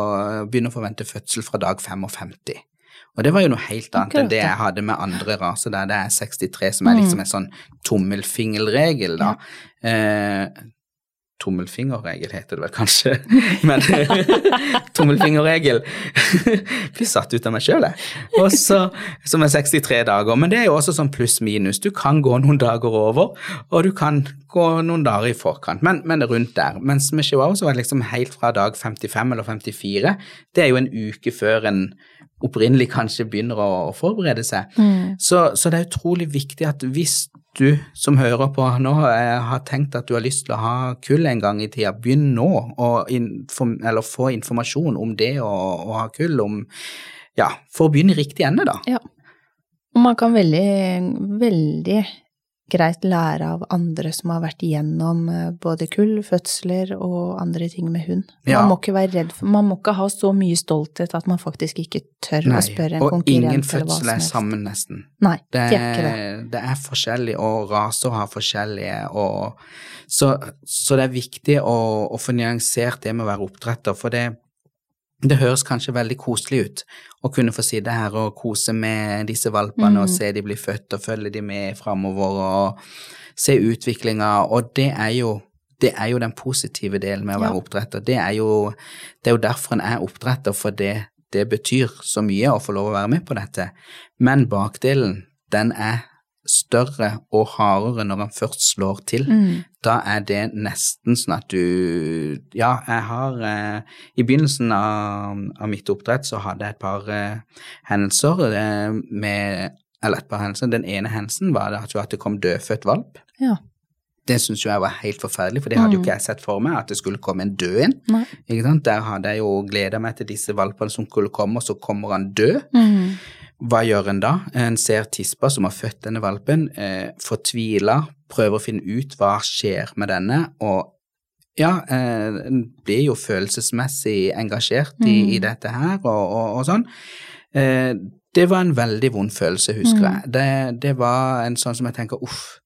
begynne å forvente fødsel fra dag 55. Og det var jo noe helt annet Akkurat enn det jeg hadde med andre raser, der det er 63, som er liksom en sånn tommelfingerregel, da. Eh, tommelfingerregel heter det vel kanskje, [laughs] men [laughs] tommelfingerregel [laughs] blir satt ut av meg sjøl, jeg. Som er 63 dager. Men det er jo også sånn pluss-minus. Du kan gå noen dager over, og du kan gå noen dager i forkant, men, men rundt der. Mens med chihuahua så var det liksom helt fra dag 55 eller 54. Det er jo en uke før en opprinnelig kanskje begynner å forberede seg. Mm. Så, så det er utrolig viktig at hvis du som hører på nå eh, har tenkt at du har lyst til å ha kull en gang i tida, begynn nå å inform, eller få informasjon om det å, å ha kull, om ja, for å begynne i riktig ende, da. Ja. Og man kan veldig, veldig greit lære av andre som har vært igjennom eh, både kull, fødsler og andre ting med hund. Ja. Man må ikke være redd for Man må ikke ha så mye stolthet at man faktisk ikke tør å spørre en og konkurrent ingen eller hva fødsel er sammen, nesten. Nei, Det det er ikke det. det er forskjellig, og raser har forskjellige, og så, så det er viktig å, å få nyansert det med å være oppdretter, for det, det høres kanskje veldig koselig ut å kunne få sitte her og kose med disse valpene og Mm. se de bli født og følge de med framover og se utviklinga, og det er jo det er jo den positive delen med å være Ja. oppdretter. Det er, jo, det er jo derfor en er oppdretter, for det, det betyr så mye å få lov å være med på dette. Men bakdelen, den er større og hardere når han først slår til. Mm. Da er det nesten sånn at du Ja, jeg har eh, I begynnelsen av, av mitt oppdrett så hadde jeg et par eh, hendelser eh, med Eller et par hendelser. Den ene hendelsen var at, det kom dødfødt valp. Ja. Det syntes jo jeg var helt forferdelig, for det hadde jo Mm. ikke jeg sett for meg, at det skulle komme en død en. Ikke sant? Der hadde jeg jo gleda meg til disse valpene som skulle komme, og så kommer han død. Mm. Hva gjør en da? En ser tispa som har født denne valpen, eh, fortviler, prøver å finne ut hva skjer med denne, og ja, eh, en blir jo følelsesmessig engasjert i, Mm. i dette her og, og, og sånn. Eh, det var en veldig vond følelse, husker Mm. jeg. Det, det var en sånn som jeg tenker, uff,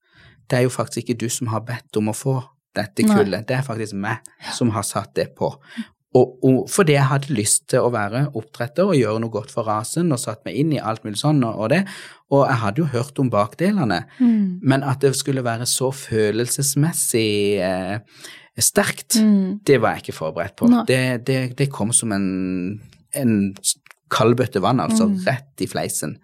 det er jo faktisk ikke du som har bedt om å få dette Nei. kullet, det er faktisk meg som har satt det på. Og, og fordi jeg hadde lyst til å være oppdretter og gjøre noe godt for rasen, og satt meg inn i alt mulig sånn og, og det, og jeg hadde jo hørt om bakdelene, Mm. men at det skulle være så følelsesmessig eh, sterkt, Mm. det var jeg ikke forberedt på. Det, det, det kom som en, en kaldbøtte vann, altså, Mm. rett i fleisen.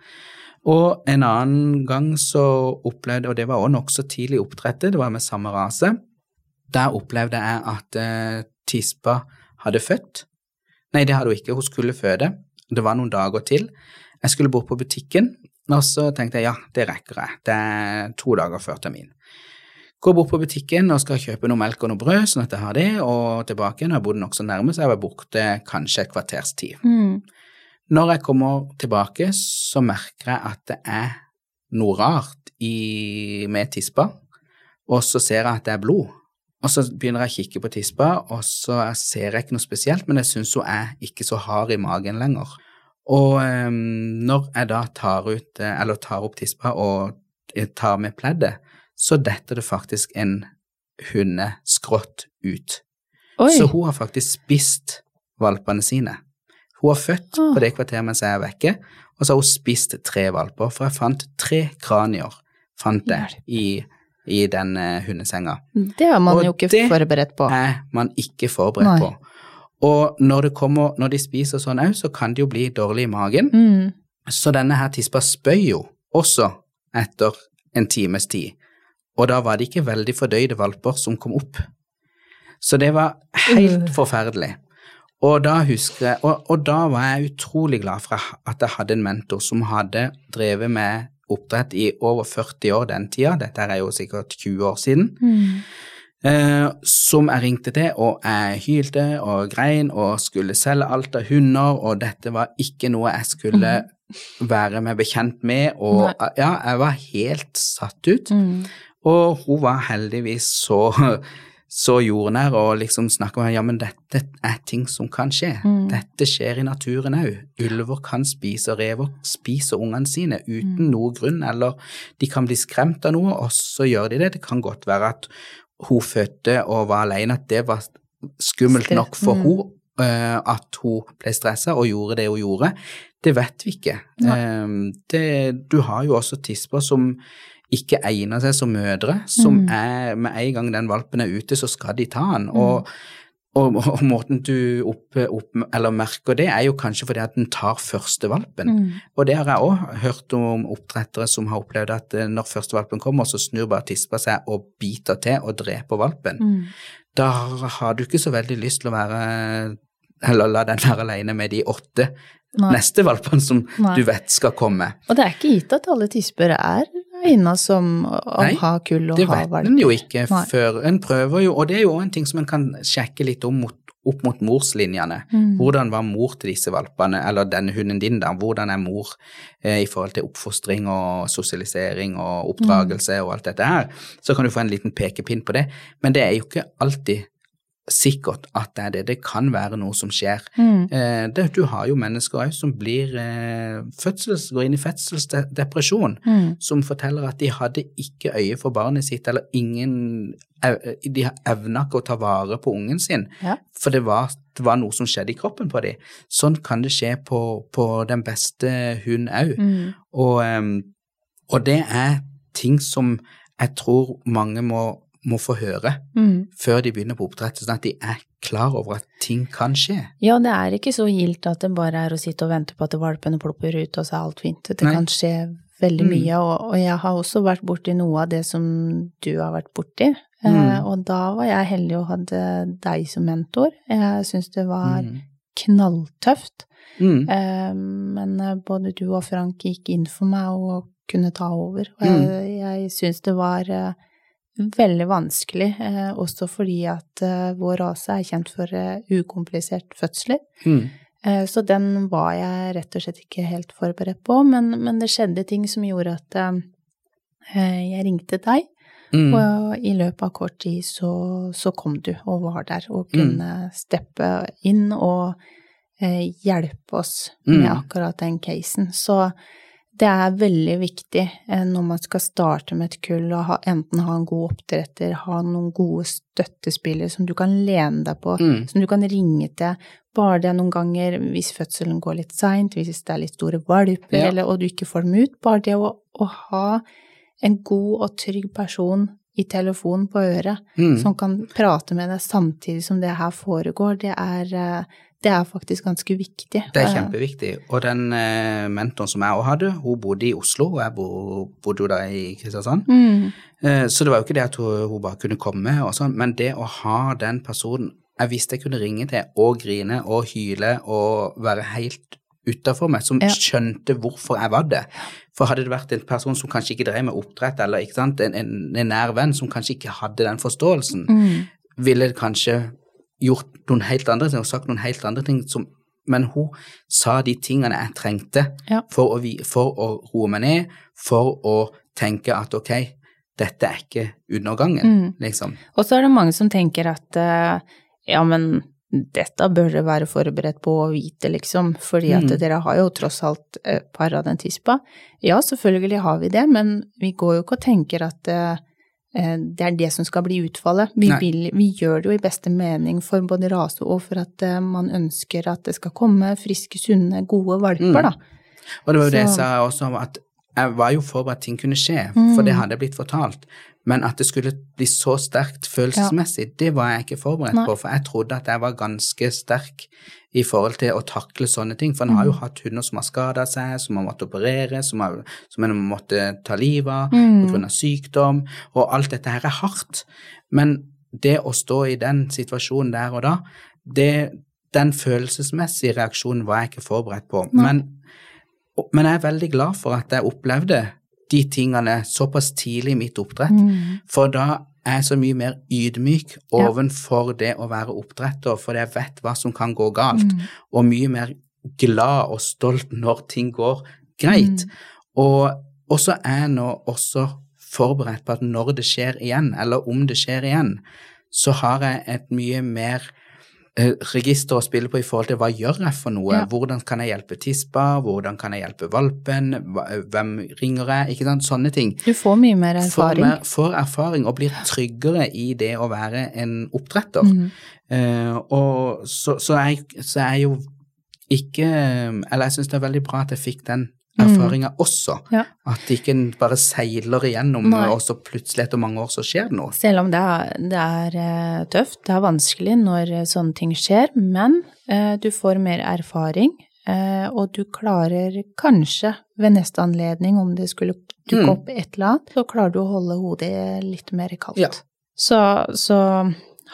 Og en annen gang så opplevde, og det var også nokså tidlig oppdrettet, det var med samme rase, der opplevde jeg at eh, tispa hadde født. Nei, det hadde hun ikke, hun skulle føde. Det var noen dager til. Jeg skulle bort på butikken, og så tenkte jeg ja, det rekker jeg. Det er to dager før termin. Går bort på butikken og skal kjøpe noe melk og noe brød, sånn at jeg har det, og tilbake igjen. Jeg bodde nokså nærme, så jeg var borte kanskje et kvarters tid. Mm. Når jeg kommer tilbake, så merker jeg at det er noe rart i, med tispa, og så ser jeg at det er blod. Og så begynner jeg å kikke på tispa, og så ser jeg ikke noe spesielt, men jeg syns hun er ikke så hard i magen lenger. Og eh, når jeg da tar ut, eh, eller tar opp tispa og eh, tar med pleddet, så detter det faktisk en hundeskrått ut. Oi. Så hun har faktisk spist valpene sine. Hun har født oh. på det kvarteret mens jeg er vekke, og så har hun spist tre valper, for jeg fant tre kranier fant jeg i, i den eh, hundesenga. Det er man Og jo ikke det forberedt på. er man ikke forberedt Nei. på. Og når, det kommer, når de spiser sånn òg, så kan det jo bli dårlig i magen. Mm. Så denne her tispa spøy jo også etter en times tid. Og da var det ikke veldig fordøyde valper som kom opp. Så det var helt Øh. forferdelig. Og da jeg, og, og da var jeg utrolig glad for at jeg hadde en mentor som hadde drevet med oppdrett i over 40 år den tida, dette er jo sikkert 20 år siden, Mm. eh, som jeg ringte til, og jeg hylte og grein og skulle selge alt av hunder, og dette var ikke noe jeg skulle være meg bekjent med, og ja, jeg var helt satt ut. Mm. Og hun var heldigvis så, så jordnær og liksom snakka om ja, men dette er ting som kan skje. Mm. Dette skjer i naturen òg. Ulver kan spise, og rever spiser ungene sine uten Mm. noe grunn, eller de kan bli skremt av noe, og så gjør de det. Det kan godt være at hun fødte og var alene, at det var skummelt nok for mm. hun eh, at hun ble stressa og gjorde det hun gjorde. Det vet vi ikke. Ja. det, du har jo også tisper som ikke egner seg som mødre, som Mm. er med en gang den valpen er ute, så skal de ta den. Og, og, og måten du opp, opp, eller merker det, er jo kanskje fordi at den tar første valpen. Mm. Og det har jeg òg hørt om oppdrettere som har opplevd at eh, når første valpen kommer, så snur bare tispa seg og biter til og dreper valpen. Mm. Da har du ikke så veldig lyst til å være eller la den være alene med de åtte Nei. neste valpene som Nei. du vet skal komme. Og det er ikke gitt at alle tisper er egna som å Nei, ha kull og Det vet en jo ikke Nei. før en prøver jo, og det er jo en ting som en kan sjekke litt om mot, opp mot morslinjene. Mm. Hvordan var mor til disse valpene, eller denne hunden din da, hvordan er mor eh, i forhold til oppfostring og sosialisering og oppdragelse og alt dette her, så kan du få en liten pekepinn på det, men det er jo ikke alltid sikkert at det er det. Det kan være noe som skjer. Mm. Eh, det, du har jo mennesker òg som blir eh, fødsels, går inn i fødselsdepresjon Mm. som forteller at de hadde ikke øye for barnet sitt, eller ingen De evna ikke å ta vare på ungen sin, Ja. for det var, det var noe som skjedde i kroppen på dem. Sånn kan det skje på, på den beste hund òg. Mm. Og, og det er ting som jeg tror mange må, må få høre Mm. før de begynner på oppdrett, sånn at de er klar over at ting kan skje. Ja, det er ikke så gildt at det bare er å sitte og vente på at valpene plopper ut, og så er alt fint. Det Nei. kan skje veldig Mm. mye, og, og jeg har også vært borti noe av det som du har vært borti. Eh, Mm. og da var jeg heldig og hadde deg som mentor. Jeg syns det var Mm. knalltøft. Mm. Eh, men eh, både du og Frank gikk inn for meg og kunne ta over. Og jeg, Mm. jeg syns det var eh, veldig vanskelig, eh, også fordi at eh, vår rase er kjent for eh, ukomplisert fødsler. Mm. Eh, Så den var jeg rett og slett ikke helt forberedt på, men, men det skjedde ting som gjorde at eh, jeg ringte deg, Mm. og i løpet av kort tid så, så kom du og var der og kunne steppe inn og eh, hjelpe oss med Mm. akkurat den casen. Så det er veldig viktig eh, når man skal starte med et kull, å ha, enten ha en god oppdretter, ha noen gode støttespillere som du kan lene deg på, Mm. som du kan ringe til. Bare det noen ganger hvis fødselen går litt seint, hvis det er litt store valper, Ja. eller, og du ikke får dem ut. Bare det å, å ha en god og trygg person i telefonen på øret Mm. som kan prate med deg samtidig som det her foregår, det er, eh, det er faktisk ganske viktig. Det er Eh, kjempeviktig. Og den eh, mentoren som jeg også hadde, hun bodde i Oslo, og jeg bodde jo da i Kristiansand. Mm, så det var jo ikke det at hun bare kunne komme og sånn, men det å ha den personen jeg visste jeg kunne ringe til og grine og hyle og være helt utafor meg som Ja. skjønte hvorfor jeg var det. For hadde det vært en person som kanskje ikke drev med oppdrett, eller sant, en, en, en nær venn som kanskje ikke hadde den forståelsen, Mm. ville kanskje gjort noen helt andre ting og sagt noen helt andre ting som men hun sa de tingene jeg trengte Ja. for, å, for å roe meg ned, for å tenke at ok, dette er ikke undergangen, Mm. liksom. Og så er det mange som tenker at eh, ja, men dette bør dere være forberedt på å vite, liksom, fordi at Mm. dere har jo tross alt paradentispa. Ja, selvfølgelig har vi det, men vi går jo ikke og tenker at eh, det er det som skal bli utfallet. Vi, vil, vi gjør det jo i beste mening for både rase og for at eh, man ønsker at det skal komme friske, sunne, gode valper, Mm. da. Og det var jo det jeg sa også, at jeg var jo forberedt at ting kunne skje, Mm. for det hadde jeg blitt fortalt. Men at det skulle bli så sterkt følelsesmessig, det var jeg ikke forberedt Nei. på, for jeg trodde at jeg var ganske sterk i forhold til å takle sånne ting. For en har jo Mm. hatt hunder som har skada seg, som har måttet operere, som, har, som en har måttet ta livet av Mm. av sykdom, og alt dette her er hardt. Men det å stå i den situasjonen der og da, det, den følelsesmessige reaksjonen var jeg ikke forberedt på. Nei. Men, men jeg er veldig glad for at jeg opplevde de tingene såpass tidlig i mitt oppdrett, Mm. for da er jeg så mye mer ydmyk Ja. det å være oppdretter, for jeg vet hva som kan gå galt, Mm. og mye mer glad og stolt når ting går greit. Mm. Og så er jeg nå også forberedt på at når det skjer igjen, eller om det skjer igjen, så har jeg et mye mer register å spille på i forhold til hva gjør jeg for noe, Ja. hvordan kan jeg hjelpe tispa, hvordan kan jeg hjelpe valpen, hvem ringer jeg, ikke sant, sånne ting. Du får mye mer erfaring. Får, får erfaring og blir tryggere i det å være en oppdretter. Mm. Uh, og så, så, er, så er jo ikke Eller jeg syns det er veldig bra at jeg fikk den erfaringa også. Ja. At ikke bare seiler igjennom, Nei. og så plutselig etter mange år så skjer det noe. Selv om det er, det er eh, tøft, det er vanskelig når eh, sånne ting skjer, men eh, du får mer erfaring, eh, og du klarer kanskje ved neste anledning, om det skulle dukke Mm. opp et eller annet, så klarer du å holde hodet litt mer kaldt. Ja. Så, så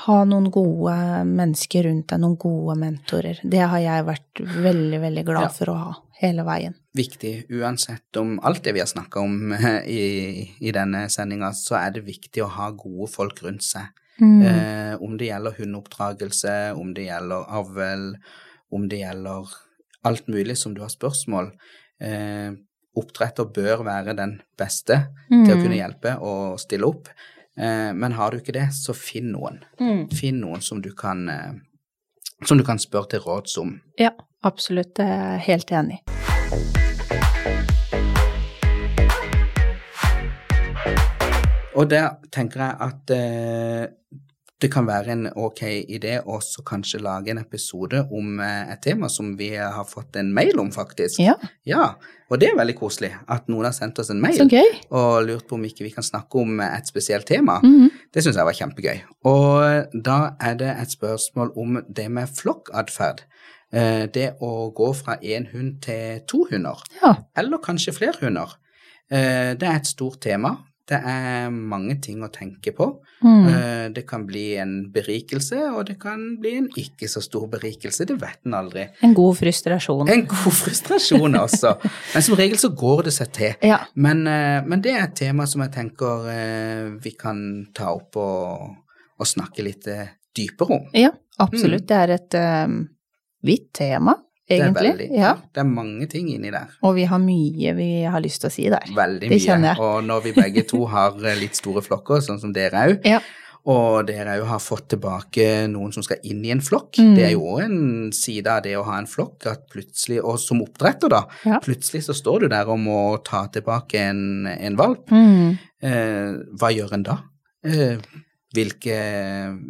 ha noen gode mennesker rundt deg, noen gode mentorer. Det har jeg vært veldig, veldig glad for å ha hele veien. Viktig uansett om alt det vi har snakka om eh, i, i denne sendinga, så er det viktig å ha gode folk rundt seg. Mm. Eh, om det gjelder hundeoppdragelse, om det gjelder avl, om det gjelder alt mulig som du har spørsmål. Eh, oppdretter bør være den beste til å kunne Mm. hjelpe og stille opp. Eh, men har du ikke det, så finn noen. Mm. Finn noen som du kan, eh, som du kan spørre til råds om. Ja, absolutt. Helt enig. Og der tenker jeg at eh, det kan være en ok idé å kanskje lage en episode om eh, et tema som vi har fått en mail om, faktisk. Ja, Ja, og det er veldig koselig at noen har sendt oss en mail og lurt på om ikke vi kan snakke om et spesielt tema. Mhm. Det syns jeg var kjempegøy. Og da er det et spørsmål om det med flokkatferd. Eh, Det å gå fra én hund til to hunder, Ja. eller kanskje flere hunder. Eh, Det er et stort tema. Det er mange ting å tenke på. Mm. Eh, Det kan bli en berikelse, og det kan bli en ikke så stor berikelse. Det vet en aldri. En god frustrasjon. En god frustrasjon også. Men som regel så går det seg til. Ja. Men, men det er et tema som jeg tenker vi kan ta opp og, og snakke litt dypere om. ja, absolutt. Det er et vidt tema, egentlig. Det er, veldig, ja. det er mange ting inni der. Og vi har mye vi har lyst til å si der. Veldig Det mye. Og når vi begge to har eh, litt store flokker, sånn som dere òg, Ja. og dere òg har fått tilbake noen som skal inn i en flokk, Mm. det er jo òg en side av det å ha en flokk, at plutselig, og som oppdretter, da, Ja. plutselig så står du der og må ta tilbake en, en valp. Mm. Eh, hva gjør en da? Eh, hvilke,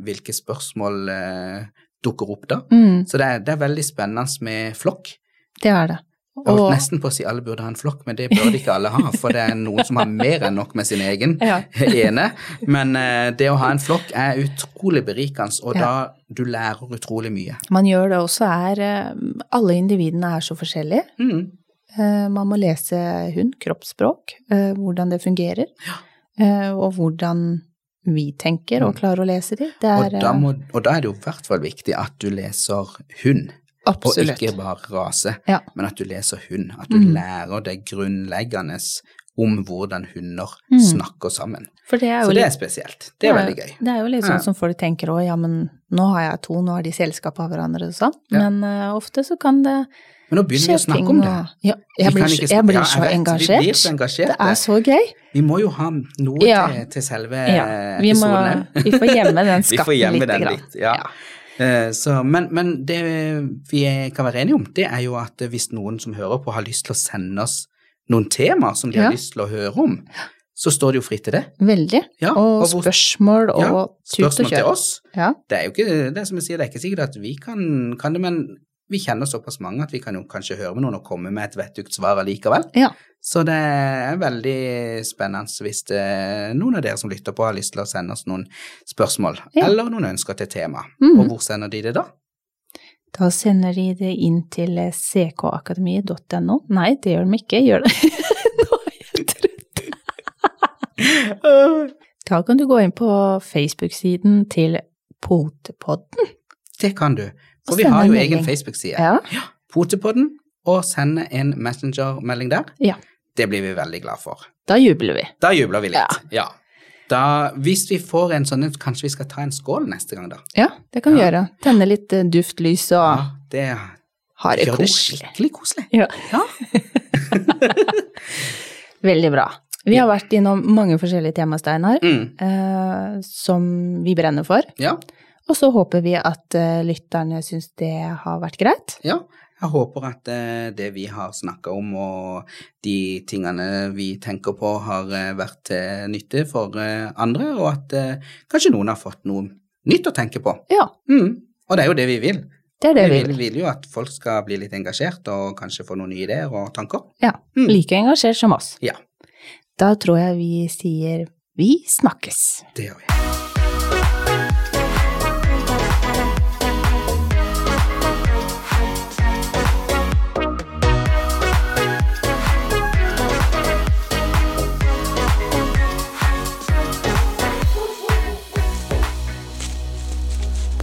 hvilke spørsmål eh, dukker opp da? Mm. Så det er, det er veldig spennende med flokk. Det er det. Jeg holdt Og nesten på å si alle burde ha en flokk, men det burde ikke alle ha, for det er noen som har mer enn nok med sin egen [laughs] Ja. ene. Men eh, det å ha en flokk er utrolig berikende, og Ja. da du lærer utrolig mye. man gjør det også er eh, Alle individene er så forskjellige. Mm. Eh, Man må lese hund, kroppsspråk, hvordan det fungerer, og hvordan vi tenker og klarer å lese de. Det Og, er da eh, må, og da er det jo i hvert fall viktig at du leser hund. Absolutt. Og ikke bare rase, Ja. men at du leser hund. At du Mm. lærer det grunnleggende om hvordan hunder Mm. snakker sammen. For det er Så det er spesielt. Det er veldig gøy. Det er jo litt sånn Ja. som folk tenker òg, ja, men nå har jeg to, nå har de selskap av hverandre og sånn. Ja. Men uh, ofte så kan det Men nå begynner vi å snakke om det. Ja, jeg blir, så- ikke jeg blir Ja, jeg vet, Vi engasjert. blir så engasjerte. Det er så gøy. Vi må jo ha noe Ja. til, til selve Ja, vi, episoden òg. vi får gjemme den [laughs] skatten gjemme lite den litt, ja. Eh, Så, men, men det vi kan være enige om, det er jo at hvis noen som hører på har lyst til å sende oss noen temaer som de har lyst til å høre om, så står det jo fritt til det. Veldig. Ja, og, og hvor- spørsmål og Ja, tut og Spørsmål til oss. Ja. Det er jo ikke det som jeg sier, det er ikke sikkert at vi kan, kan det, men vi kjenner såpass mange at vi kan jo kanskje høre med noen og komme med et vettugt svar allikevel. ja. Så det er veldig spennende hvis det, noen av dere som lytter på har lyst til å sende oss noen spørsmål, Ja. eller noen ønsker til tema. Mm. Og hvor sender de det da? Da sender de det inn til eh, ckakademiet.no. Nei, det gjør de ikke. Gjør det? [laughs] Nå er jeg trøtt. Da kan du gå inn på Facebook-siden til Potepodden. Det kan du. For vi har jo egen. Facebook-side. Ja. Potepodden, og sende en messenger-melding der. Ja. Det blir vi veldig glad for. Da jubler vi. Da jubler vi litt. Ja. Da, hvis vi får en sånn, kanskje vi skal ta en skål neste gang, da. Ja, det kan vi gjøre. Tenne litt uh, duftlys og Ja, det ha det gjør det skikkelig koselig. Ja. Ja. [laughs] Veldig bra. Vi har vært innom mange forskjellige tema, Steinar, Mm. uh, som vi brenner for. ja. Og så håper vi at eh, lytterne syns det har vært greit. Ja, jeg håper at eh, det vi har snakka om og de tingene vi tenker på har eh, vært til nytte for andre, og at kanskje noen har fått noe nytt å tenke på. Ja, Mm. Og det er jo det vi vil. det er det vi vil. vi vil jo at folk skal bli litt engasjert og kanskje få noen nye ideer og tanker. Ja, Mm. Like engasjert som oss. Ja, Da tror jeg vi sier vi snakkes. det gjør vi.